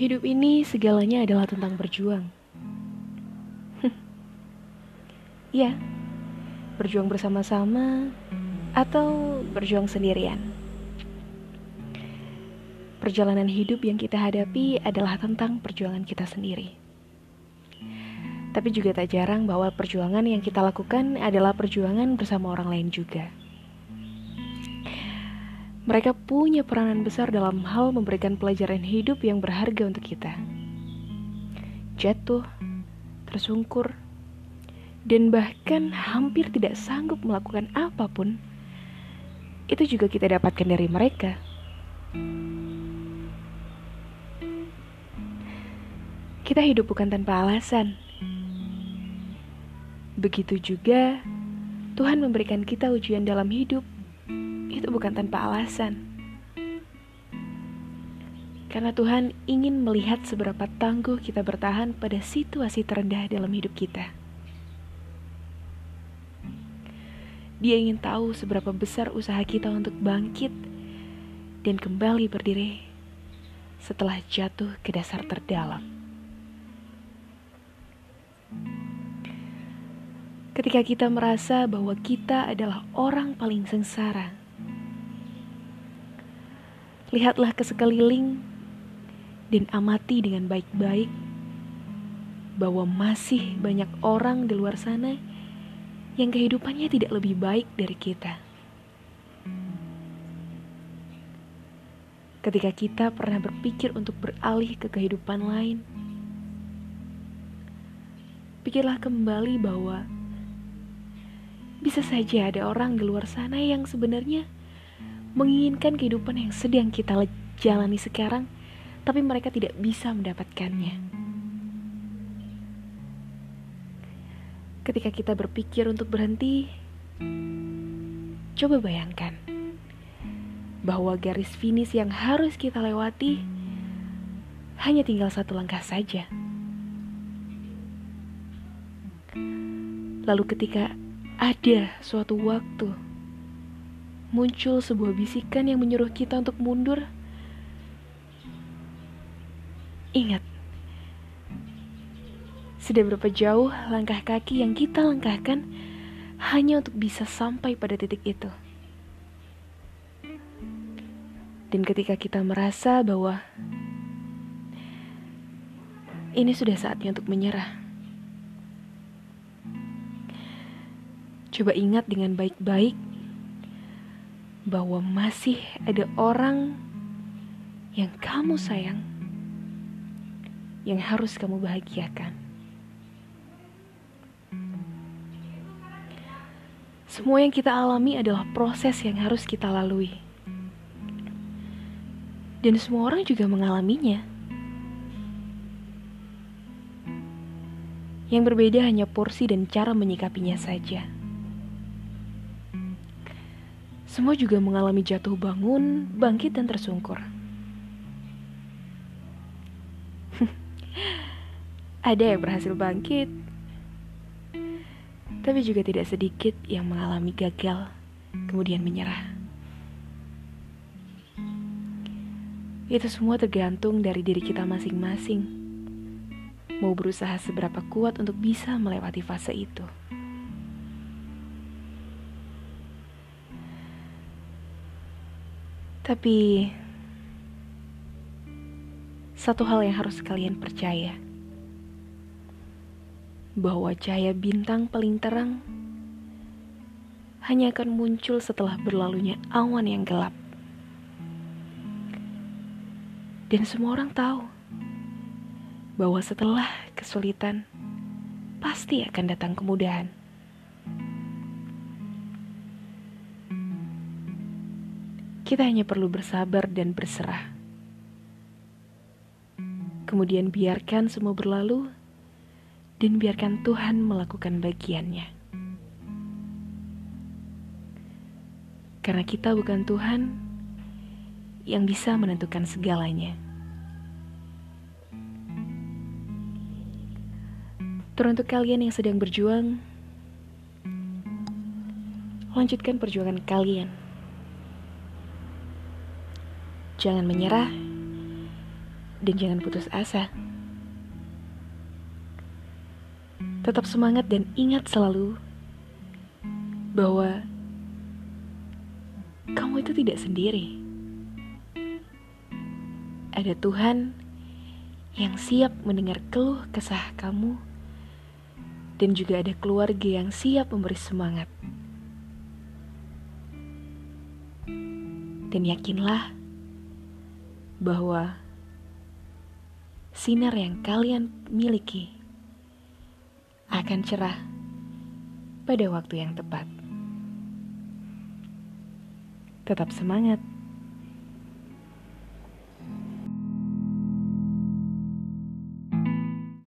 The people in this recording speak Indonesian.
Hidup ini segalanya adalah tentang berjuang. ya, berjuang bersama-sama atau berjuang sendirian. Perjalanan hidup yang kita hadapi adalah tentang perjuangan kita sendiri. Tapi juga tak jarang bahwa perjuangan yang kita lakukan adalah perjuangan bersama orang lain juga. Mereka punya peranan besar dalam hal memberikan pelajaran hidup yang berharga untuk kita. Jatuh, tersungkur, dan bahkan hampir tidak sanggup melakukan apa pun, itu juga kita dapatkan dari mereka. Kita hidup bukan tanpa alasan. Begitu juga Tuhan memberikan kita ujian dalam hidup. Itu bukan tanpa alasan. Karena Tuhan ingin melihat seberapa tangguh kita bertahan pada situasi terendah dalam hidup kita. Dia ingin tahu seberapa besar usaha kita untuk bangkit dan kembali berdiri setelah jatuh ke dasar terdalam. ketika kita merasa bahwa kita adalah orang paling sengsara. Lihatlah ke sekeliling dan amati dengan baik-baik bahwa masih banyak orang di luar sana yang kehidupannya tidak lebih baik dari kita. Ketika kita pernah berpikir untuk beralih ke kehidupan lain, pikirlah kembali bahwa bisa saja ada orang di luar sana yang sebenarnya menginginkan kehidupan yang sedang kita jalani sekarang, tapi mereka tidak bisa mendapatkannya. Ketika kita berpikir untuk berhenti, coba bayangkan bahwa garis finish yang harus kita lewati hanya tinggal satu langkah saja. Lalu, ketika ada suatu waktu muncul sebuah bisikan yang menyuruh kita untuk mundur. Ingat, sudah berapa jauh langkah kaki yang kita langkahkan hanya untuk bisa sampai pada titik itu. Dan ketika kita merasa bahwa ini sudah saatnya untuk menyerah, Coba ingat dengan baik-baik bahwa masih ada orang yang kamu sayang, yang harus kamu bahagiakan. Semua yang kita alami adalah proses yang harus kita lalui, dan semua orang juga mengalaminya. Yang berbeda hanya porsi dan cara menyikapinya saja. Semua juga mengalami jatuh bangun, bangkit dan tersungkur. Ada yang berhasil bangkit, tapi juga tidak sedikit yang mengalami gagal, kemudian menyerah. Itu semua tergantung dari diri kita masing-masing. Mau berusaha seberapa kuat untuk bisa melewati fase itu. Tapi satu hal yang harus kalian percaya bahwa cahaya bintang paling terang hanya akan muncul setelah berlalunya awan yang gelap. Dan semua orang tahu bahwa setelah kesulitan pasti akan datang kemudahan. Kita hanya perlu bersabar dan berserah. Kemudian biarkan semua berlalu dan biarkan Tuhan melakukan bagiannya. Karena kita bukan Tuhan yang bisa menentukan segalanya. Teruntuk kalian yang sedang berjuang, lanjutkan perjuangan kalian. Jangan menyerah, dan jangan putus asa. Tetap semangat dan ingat selalu bahwa kamu itu tidak sendiri. Ada Tuhan yang siap mendengar keluh kesah kamu, dan juga ada keluarga yang siap memberi semangat. Dan yakinlah bahwa sinar yang kalian miliki akan cerah pada waktu yang tepat. Tetap semangat.